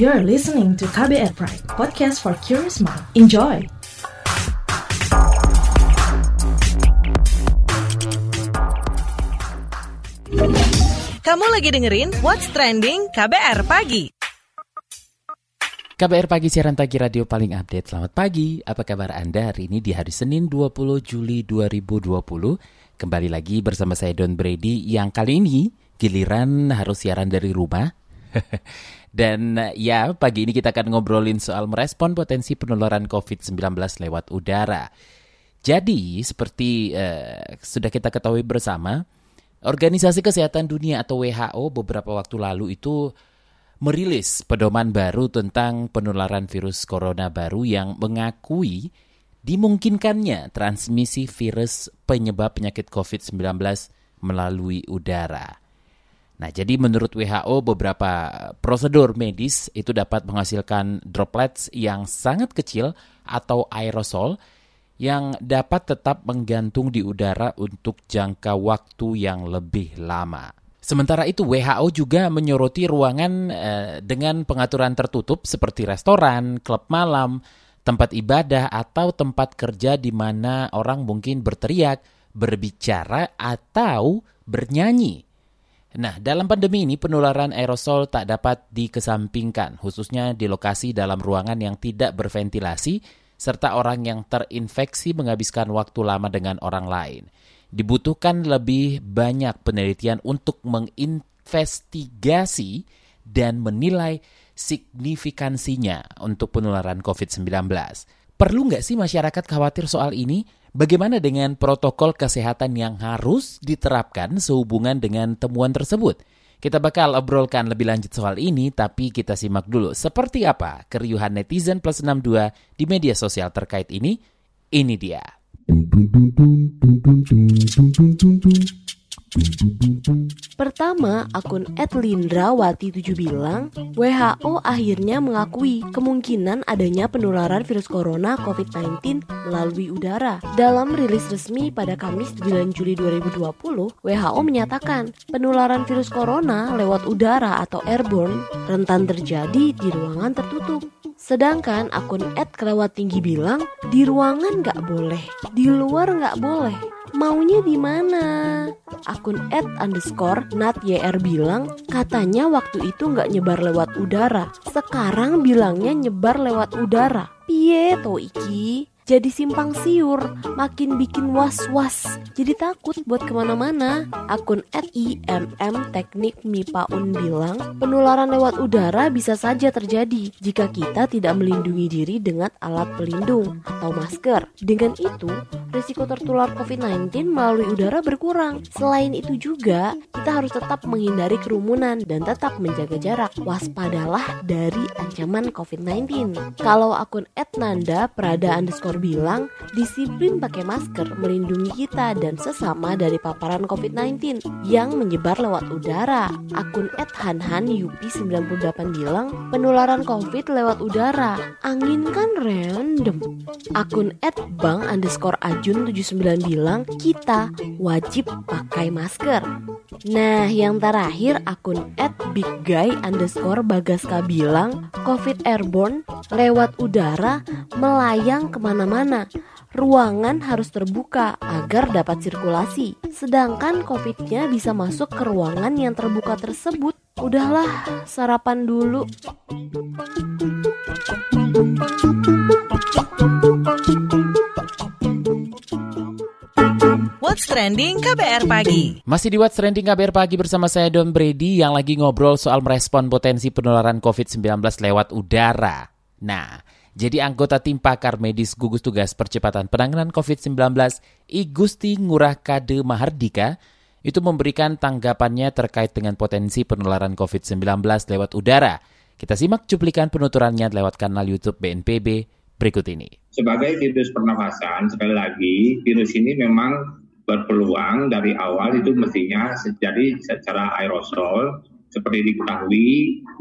You're listening to KBR Pride, podcast for curious mind. Enjoy! Kamu lagi dengerin What's Trending KBR Pagi. KBR Pagi siaran pagi radio paling update. Selamat pagi, apa kabar Anda hari ini di hari Senin 20 Juli 2020? Kembali lagi bersama saya Don Brady yang kali ini giliran harus siaran dari rumah. Dan ya, pagi ini kita akan ngobrolin soal merespon potensi penularan COVID-19 lewat udara. Jadi, seperti uh, sudah kita ketahui bersama, Organisasi Kesehatan Dunia atau WHO beberapa waktu lalu itu merilis pedoman baru tentang penularan virus corona baru yang mengakui dimungkinkannya transmisi virus penyebab penyakit COVID-19 melalui udara. Nah, jadi menurut WHO beberapa prosedur medis itu dapat menghasilkan droplets yang sangat kecil atau aerosol yang dapat tetap menggantung di udara untuk jangka waktu yang lebih lama. Sementara itu WHO juga menyoroti ruangan eh, dengan pengaturan tertutup seperti restoran, klub malam, tempat ibadah atau tempat kerja di mana orang mungkin berteriak, berbicara atau bernyanyi. Nah, dalam pandemi ini penularan aerosol tak dapat dikesampingkan, khususnya di lokasi dalam ruangan yang tidak berventilasi, serta orang yang terinfeksi menghabiskan waktu lama dengan orang lain. Dibutuhkan lebih banyak penelitian untuk menginvestigasi dan menilai signifikansinya untuk penularan COVID-19. Perlu nggak sih masyarakat khawatir soal ini? Bagaimana dengan protokol kesehatan yang harus diterapkan sehubungan dengan temuan tersebut? Kita bakal obrolkan lebih lanjut soal ini, tapi kita simak dulu seperti apa keriuhan netizen plus 62 di media sosial terkait ini. Ini dia. Pertama, akun @lindrawati7 bilang, WHO akhirnya mengakui kemungkinan adanya penularan virus corona COVID-19 melalui udara. Dalam rilis resmi pada Kamis 9 Juli 2020, WHO menyatakan penularan virus corona lewat udara atau airborne rentan terjadi di ruangan tertutup. Sedangkan akun @kelewat bilang di ruangan nggak boleh, di luar nggak boleh maunya di mana? Akun at underscore Nat YR bilang katanya waktu itu nggak nyebar lewat udara. Sekarang bilangnya nyebar lewat udara. Piye to iki? Jadi simpang siur, makin bikin was-was, jadi takut buat ke mana-mana. Akun IMM Teknik MIPA Un bilang, penularan lewat udara bisa saja terjadi jika kita tidak melindungi diri dengan alat pelindung atau masker. Dengan itu, risiko tertular COVID-19 melalui udara berkurang. Selain itu juga, kita harus tetap menghindari kerumunan dan tetap menjaga jarak. Waspadalah dari ancaman COVID-19. Kalau akun Nanda Prada underscore bilang disiplin pakai masker melindungi kita dan sesama dari paparan COVID-19 yang menyebar lewat udara. Akun @hanhan yupi 98 bilang penularan COVID lewat udara. Angin kan random. Akun @bang underscore ajun 79 bilang kita wajib pakai masker. Nah, yang terakhir akun @bigguy underscore bagaska bilang COVID airborne lewat udara melayang ke mana-mana. Ruangan harus terbuka agar dapat sirkulasi. Sedangkan COVID-nya bisa masuk ke ruangan yang terbuka tersebut. Udahlah, sarapan dulu. What's Trending KBR Pagi. Masih di What's Trending KBR Pagi bersama saya Don Brady yang lagi ngobrol soal merespon potensi penularan COVID-19 lewat udara. Nah, jadi anggota tim pakar medis gugus tugas percepatan penanganan COVID-19 I Gusti Ngurah Kade Mahardika itu memberikan tanggapannya terkait dengan potensi penularan COVID-19 lewat udara. Kita simak cuplikan penuturannya lewat kanal YouTube BNPB berikut ini. Sebagai virus pernafasan, sekali lagi, virus ini memang berpeluang dari awal itu mestinya jadi secara aerosol seperti diketahui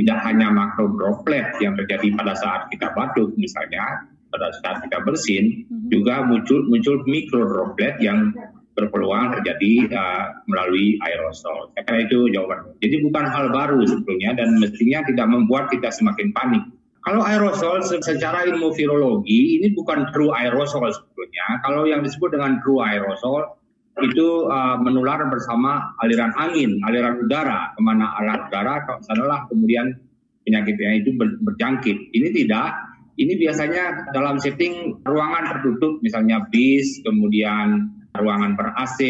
tidak hanya makro droplet yang terjadi pada saat kita batuk misalnya pada saat kita bersin mm-hmm. juga muncul muncul mikro droplet yang berpeluang terjadi uh, melalui aerosol. Kira itu jawaban. Jadi bukan hal baru sebetulnya dan mestinya tidak membuat kita semakin panik. Kalau aerosol secara ilmu virologi ini bukan true aerosol sebetulnya. Kalau yang disebut dengan true aerosol itu uh, menular bersama aliran angin, aliran udara. Ke mana alat udara, sanalah kemudian penyakitnya itu berjangkit. Ini tidak. Ini biasanya dalam setting ruangan tertutup, misalnya bis, kemudian ruangan ber AC,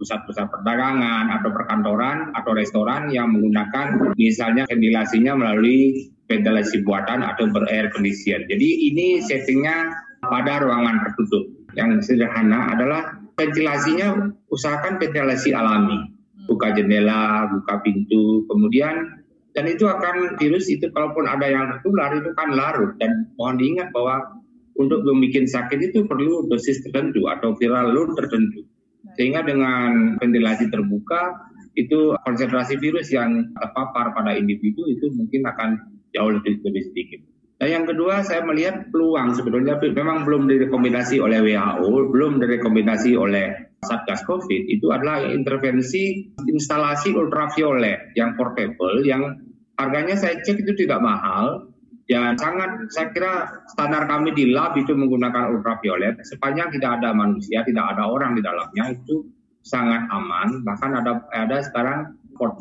pusat-pusat perdagangan atau perkantoran atau restoran yang menggunakan misalnya ventilasinya melalui ventilasi buatan atau ber-air condition. Jadi ini settingnya pada ruangan tertutup. Yang sederhana adalah ventilasinya usahakan ventilasi alami. Buka jendela, buka pintu, kemudian dan itu akan virus itu kalaupun ada yang tertular itu kan larut dan mohon diingat bahwa untuk membuat sakit itu perlu dosis tertentu atau viral load tertentu. Sehingga dengan ventilasi terbuka itu konsentrasi virus yang terpapar pada individu itu mungkin akan jauh lebih, lebih sedikit. Dan yang kedua saya melihat peluang sebetulnya memang belum direkomendasi oleh WHO, belum direkomendasi oleh Satgas COVID. Itu adalah intervensi instalasi ultraviolet yang portable yang harganya saya cek itu tidak mahal. Ya sangat saya kira standar kami di lab itu menggunakan ultraviolet. Sepanjang tidak ada manusia tidak ada orang di dalamnya itu sangat aman. Bahkan ada ada sekarang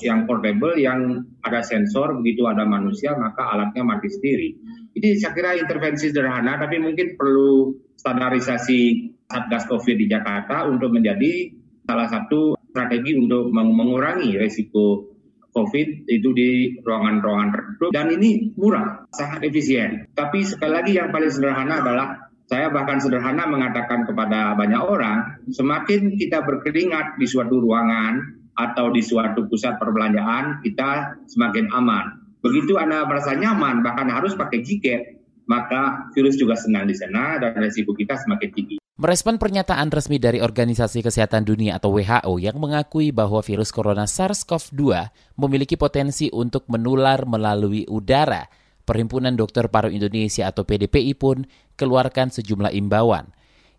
yang portable yang ada sensor begitu ada manusia maka alatnya mati sendiri ini saya kira intervensi sederhana tapi mungkin perlu standarisasi Satgas COVID di Jakarta untuk menjadi salah satu strategi untuk mengurangi resiko COVID itu di ruangan-ruangan tertutup dan ini murah, sangat efisien. Tapi sekali lagi yang paling sederhana adalah saya bahkan sederhana mengatakan kepada banyak orang, semakin kita berkeringat di suatu ruangan atau di suatu pusat perbelanjaan, kita semakin aman. Begitu Anda merasa nyaman, bahkan harus pakai jaket, maka virus juga senang di sana dan resiko kita semakin tinggi. Merespon pernyataan resmi dari Organisasi Kesehatan Dunia atau WHO yang mengakui bahwa virus corona SARS-CoV-2 memiliki potensi untuk menular melalui udara, Perhimpunan Dokter Paru Indonesia atau PDPI pun keluarkan sejumlah imbauan.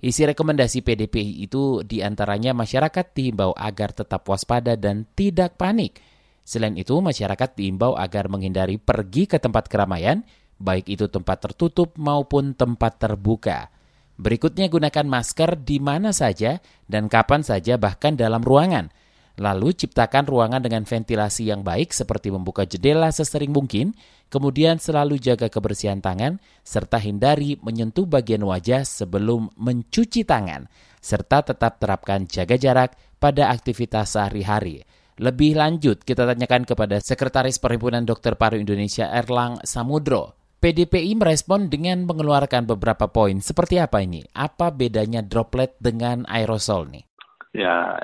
Isi rekomendasi PDPI itu di antaranya masyarakat diimbau agar tetap waspada dan tidak panik. Selain itu, masyarakat diimbau agar menghindari pergi ke tempat keramaian, baik itu tempat tertutup maupun tempat terbuka. Berikutnya gunakan masker di mana saja dan kapan saja bahkan dalam ruangan. Lalu ciptakan ruangan dengan ventilasi yang baik seperti membuka jendela sesering mungkin, kemudian selalu jaga kebersihan tangan, serta hindari menyentuh bagian wajah sebelum mencuci tangan, serta tetap terapkan jaga jarak pada aktivitas sehari-hari. Lebih lanjut, kita tanyakan kepada Sekretaris Perhimpunan Dokter Paru Indonesia Erlang Samudro. PDPI merespon dengan mengeluarkan beberapa poin. Seperti apa ini? Apa bedanya droplet dengan aerosol nih? Ya,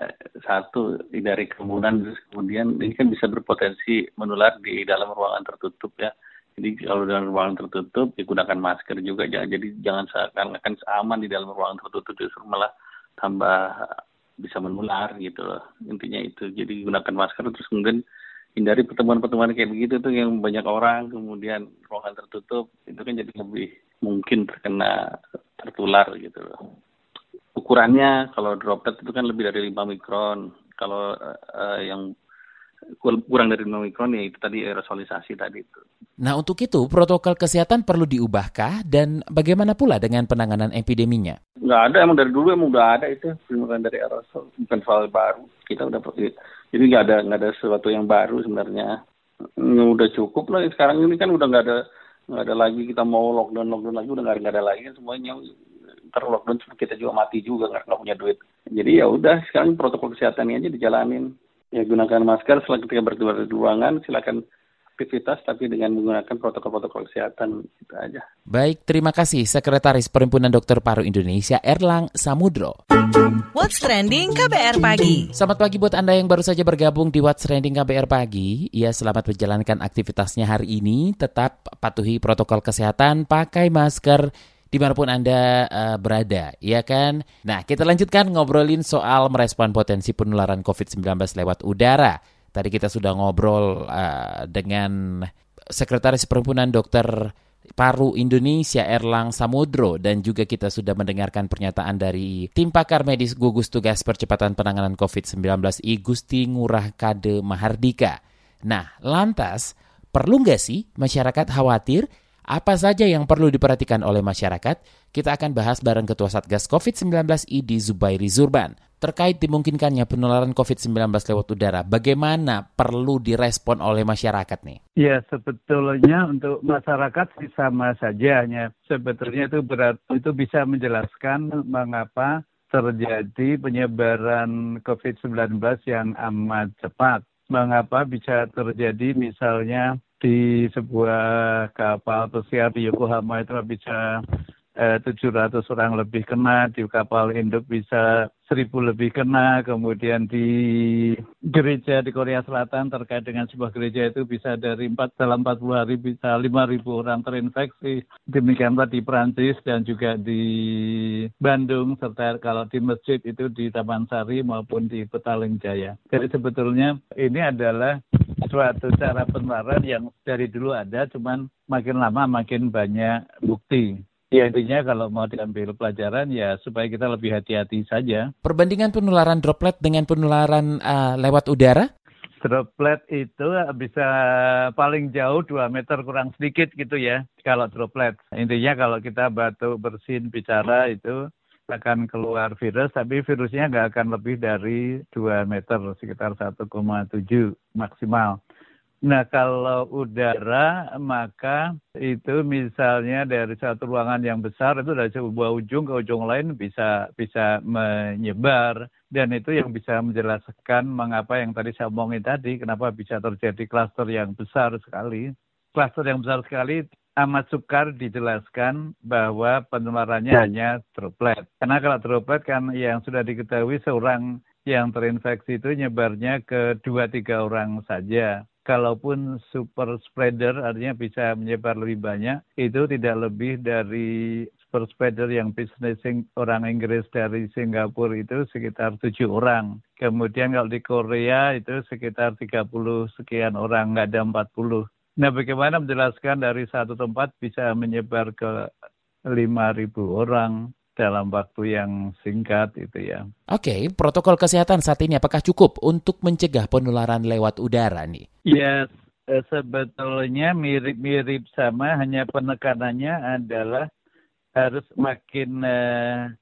satu dari kerumunan, kemudian ini kan bisa berpotensi menular di dalam ruangan tertutup ya. Jadi kalau dalam ruangan tertutup, digunakan masker juga. Jadi jangan seakan-akan aman di dalam ruangan tertutup, justru malah tambah bisa menular gitu loh. Intinya itu. Jadi gunakan masker terus kemudian hindari pertemuan-pertemuan kayak begitu tuh yang banyak orang kemudian ruangan tertutup itu kan jadi lebih mungkin terkena tertular gitu loh. Ukurannya kalau droplet itu kan lebih dari 5 mikron. Kalau uh, yang kurang dari 5 mikron ya itu tadi aerosolisasi tadi itu. Nah untuk itu protokol kesehatan perlu diubahkah dan bagaimana pula dengan penanganan epideminya? Nggak ada, emang dari dulu emang udah ada itu bukan dari aerosol, bukan soal baru. Kita udah jadi nggak ada nggak ada sesuatu yang baru sebenarnya. Udah cukup lah sekarang ini kan udah nggak ada nggak ada lagi kita mau lockdown lockdown lagi udah nggak ada lagi semuanya ntar lockdown kita juga mati juga nggak punya duit. Jadi ya udah sekarang protokol kesehatan ini aja dijalanin ya gunakan masker setelah ketika berkeluar dari ruangan silakan aktivitas tapi dengan menggunakan protokol-protokol kesehatan itu aja. Baik, terima kasih Sekretaris Perhimpunan Dokter Paru Indonesia Erlang Samudro. What's trending KBR pagi? Selamat pagi buat Anda yang baru saja bergabung di What's Trending KBR pagi. Ya, selamat menjalankan aktivitasnya hari ini. Tetap patuhi protokol kesehatan, pakai masker, di mana pun Anda uh, berada, ya kan? Nah, kita lanjutkan ngobrolin soal merespon potensi penularan COVID-19 lewat udara. Tadi kita sudah ngobrol uh, dengan Sekretaris Perhimpunan Dokter Paru Indonesia Erlang Samudro dan juga kita sudah mendengarkan pernyataan dari tim pakar medis gugus tugas percepatan penanganan COVID-19 I Gusti Ngurah Kade Mahardika. Nah, lantas perlu nggak sih masyarakat khawatir apa saja yang perlu diperhatikan oleh masyarakat? Kita akan bahas bareng Ketua Satgas COVID-19 ID Zubairi Zurban. Terkait dimungkinkannya penularan COVID-19 lewat udara, bagaimana perlu direspon oleh masyarakat nih? Ya, sebetulnya untuk masyarakat sih sama saja. Hanya sebetulnya itu berat, itu bisa menjelaskan mengapa terjadi penyebaran COVID-19 yang amat cepat. Mengapa bisa terjadi misalnya di sebuah kapal pesiar di Yokohama itu bisa 700 orang lebih kena, di kapal induk bisa 1000 lebih kena, kemudian di gereja di Korea Selatan terkait dengan sebuah gereja itu bisa dari 4 dalam 40 hari bisa 5000 orang terinfeksi. Demikian di Prancis dan juga di Bandung serta kalau di masjid itu di Taman Sari maupun di Petaling Jaya. Jadi sebetulnya ini adalah suatu cara penularan yang dari dulu ada, cuman makin lama makin banyak bukti. Ya intinya kalau mau diambil pelajaran ya supaya kita lebih hati-hati saja. Perbandingan penularan droplet dengan penularan uh, lewat udara? Droplet itu bisa paling jauh 2 meter kurang sedikit gitu ya kalau droplet. Intinya kalau kita batuk, bersin, bicara itu akan keluar virus, tapi virusnya nggak akan lebih dari 2 meter, sekitar 1,7 maksimal. Nah kalau udara maka itu misalnya dari satu ruangan yang besar itu dari sebuah ujung ke ujung lain bisa bisa menyebar dan itu yang bisa menjelaskan mengapa yang tadi saya omongin tadi kenapa bisa terjadi klaster yang besar sekali. Klaster yang besar sekali amat sukar dijelaskan bahwa penularannya hanya droplet. Karena kalau droplet kan yang sudah diketahui seorang yang terinfeksi itu nyebarnya ke dua tiga orang saja kalaupun super spreader artinya bisa menyebar lebih banyak, itu tidak lebih dari super spreader yang bisnis orang Inggris dari Singapura itu sekitar tujuh orang. Kemudian kalau di Korea itu sekitar 30 sekian orang, nggak ada 40. Nah bagaimana menjelaskan dari satu tempat bisa menyebar ke 5.000 orang? Dalam waktu yang singkat itu ya. Oke, okay, protokol kesehatan saat ini apakah cukup untuk mencegah penularan lewat udara nih? Ya, yes, sebetulnya mirip-mirip sama, hanya penekanannya adalah harus makin uh,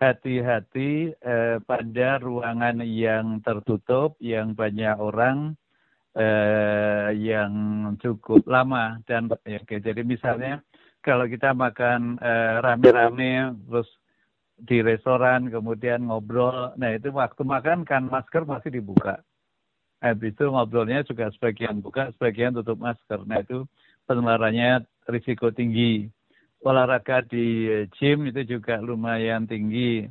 hati-hati uh, pada ruangan yang tertutup, yang banyak orang, uh, yang cukup lama dan ya, okay, jadi misalnya kalau kita makan rame-rame terus di restoran, kemudian ngobrol. Nah itu waktu makan kan masker masih dibuka. Habis itu ngobrolnya juga sebagian buka, sebagian tutup masker. Nah itu penularannya risiko tinggi. Olahraga di gym itu juga lumayan tinggi.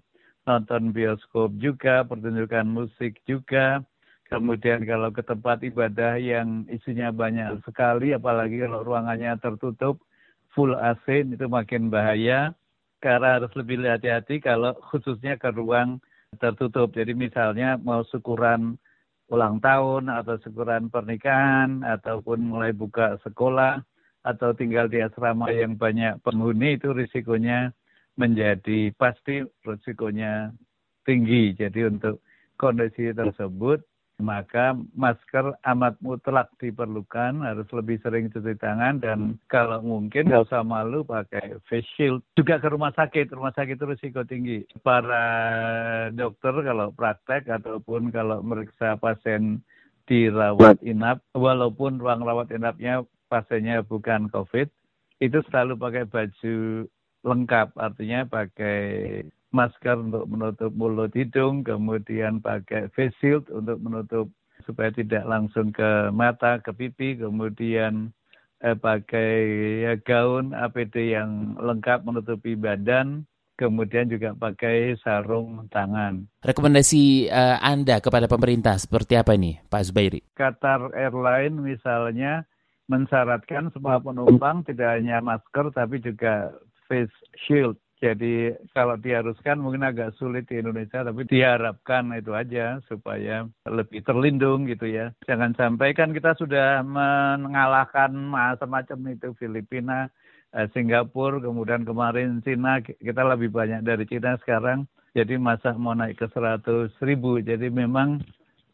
Nonton bioskop juga, pertunjukan musik juga. Kemudian kalau ke tempat ibadah yang isinya banyak sekali, apalagi kalau ruangannya tertutup, full AC itu makin bahaya karena harus lebih hati-hati kalau khususnya ke ruang tertutup. Jadi misalnya mau syukuran ulang tahun atau syukuran pernikahan ataupun mulai buka sekolah atau tinggal di asrama yang banyak penghuni itu risikonya menjadi pasti risikonya tinggi. Jadi untuk kondisi tersebut maka masker amat mutlak diperlukan, harus lebih sering cuci tangan dan kalau mungkin nggak usah malu pakai face shield. Juga ke rumah sakit, rumah sakit itu risiko tinggi. Para dokter kalau praktek ataupun kalau meriksa pasien dirawat inap, walaupun ruang rawat inapnya pasiennya bukan COVID, itu selalu pakai baju lengkap, artinya pakai masker untuk menutup mulut hidung, kemudian pakai face shield untuk menutup supaya tidak langsung ke mata, ke pipi, kemudian eh, pakai ya, gaun APD yang lengkap menutupi badan, kemudian juga pakai sarung tangan. Rekomendasi uh, Anda kepada pemerintah seperti apa ini, Pak Zubairi? Qatar Airline misalnya mensyaratkan semua penumpang tidak hanya masker tapi juga face shield jadi kalau diharuskan mungkin agak sulit di Indonesia, tapi diharapkan itu aja supaya lebih terlindung gitu ya. Jangan sampai kan kita sudah mengalahkan semacam itu Filipina eh, Singapura, kemudian kemarin Cina, kita lebih banyak dari Cina sekarang. Jadi masa mau naik ke 100 ribu. Jadi memang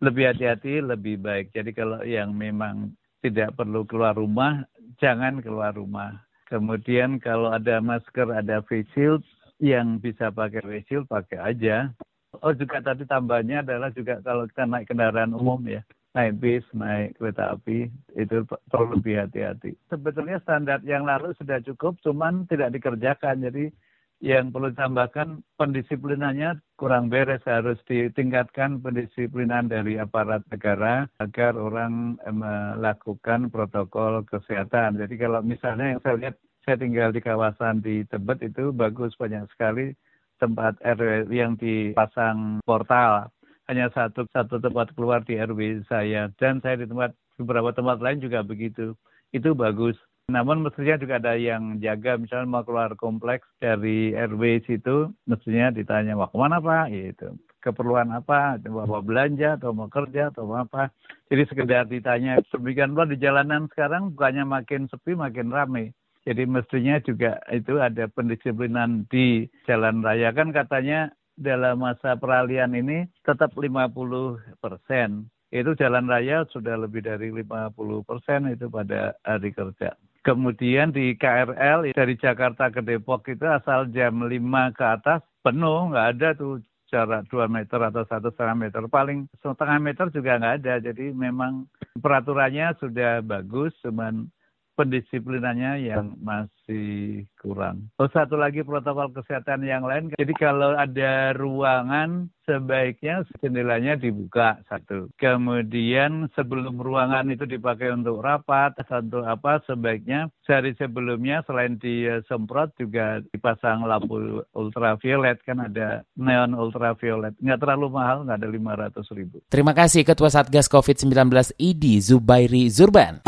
lebih hati-hati, lebih baik. Jadi kalau yang memang tidak perlu keluar rumah, jangan keluar rumah. Kemudian kalau ada masker, ada face shield, yang bisa pakai face shield, pakai aja. Oh juga tadi tambahnya adalah juga kalau kita naik kendaraan umum ya, naik bis, naik kereta api, itu perlu lebih hati-hati. Sebetulnya standar yang lalu sudah cukup, cuman tidak dikerjakan. Jadi yang perlu ditambahkan pendisiplinannya kurang beres harus ditingkatkan pendisiplinan dari aparat negara agar orang eh, melakukan protokol kesehatan. Jadi kalau misalnya yang saya lihat saya tinggal di kawasan di Tebet itu bagus banyak sekali tempat RW yang dipasang portal. Hanya satu satu tempat keluar di RW saya. Dan saya di tempat beberapa tempat lain juga begitu. Itu bagus namun mestinya juga ada yang jaga. Misalnya mau keluar kompleks dari RW situ mestinya ditanya mau ke mana pak? Gitu. Keperluan apa? Mau belanja atau mau kerja atau mau apa? Jadi sekedar ditanya. Sedemikian pula di jalanan sekarang bukannya makin sepi makin ramai jadi mestinya juga itu ada pendisiplinan di jalan raya. Kan katanya dalam masa peralihan ini tetap 50 persen. Itu jalan raya sudah lebih dari 50 persen itu pada hari kerja. Kemudian di KRL dari Jakarta ke Depok itu asal jam 5 ke atas penuh, nggak ada tuh jarak 2 meter atau satu setengah meter. Paling setengah meter juga nggak ada. Jadi memang peraturannya sudah bagus, cuman pendisiplinannya yang masih kurang. Oh, satu lagi protokol kesehatan yang lain. Jadi kalau ada ruangan sebaiknya jendelanya dibuka satu. Kemudian sebelum ruangan itu dipakai untuk rapat atau apa sebaiknya sehari sebelumnya selain disemprot juga dipasang lampu ultraviolet kan ada neon ultraviolet. Nggak terlalu mahal, nggak ada 500 ribu. Terima kasih Ketua Satgas COVID-19 ID Zubairi Zurban.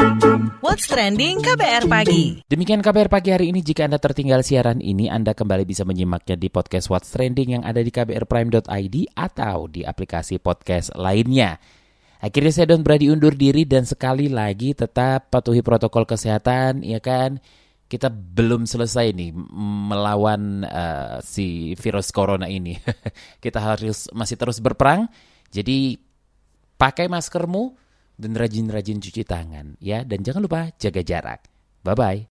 What's Trending KBR Pagi. Demikian KBR Pagi hari ini. Jika Anda tertinggal siaran ini, Anda kembali bisa menyimaknya di podcast What's Trending yang ada di kbrprime.id atau di aplikasi podcast lainnya. Akhirnya saya Don Brady undur diri dan sekali lagi tetap patuhi protokol kesehatan, ya kan? Kita belum selesai nih melawan uh, si virus corona ini. Kita harus masih terus berperang. Jadi pakai maskermu dan rajin-rajin cuci tangan ya dan jangan lupa jaga jarak. Bye bye.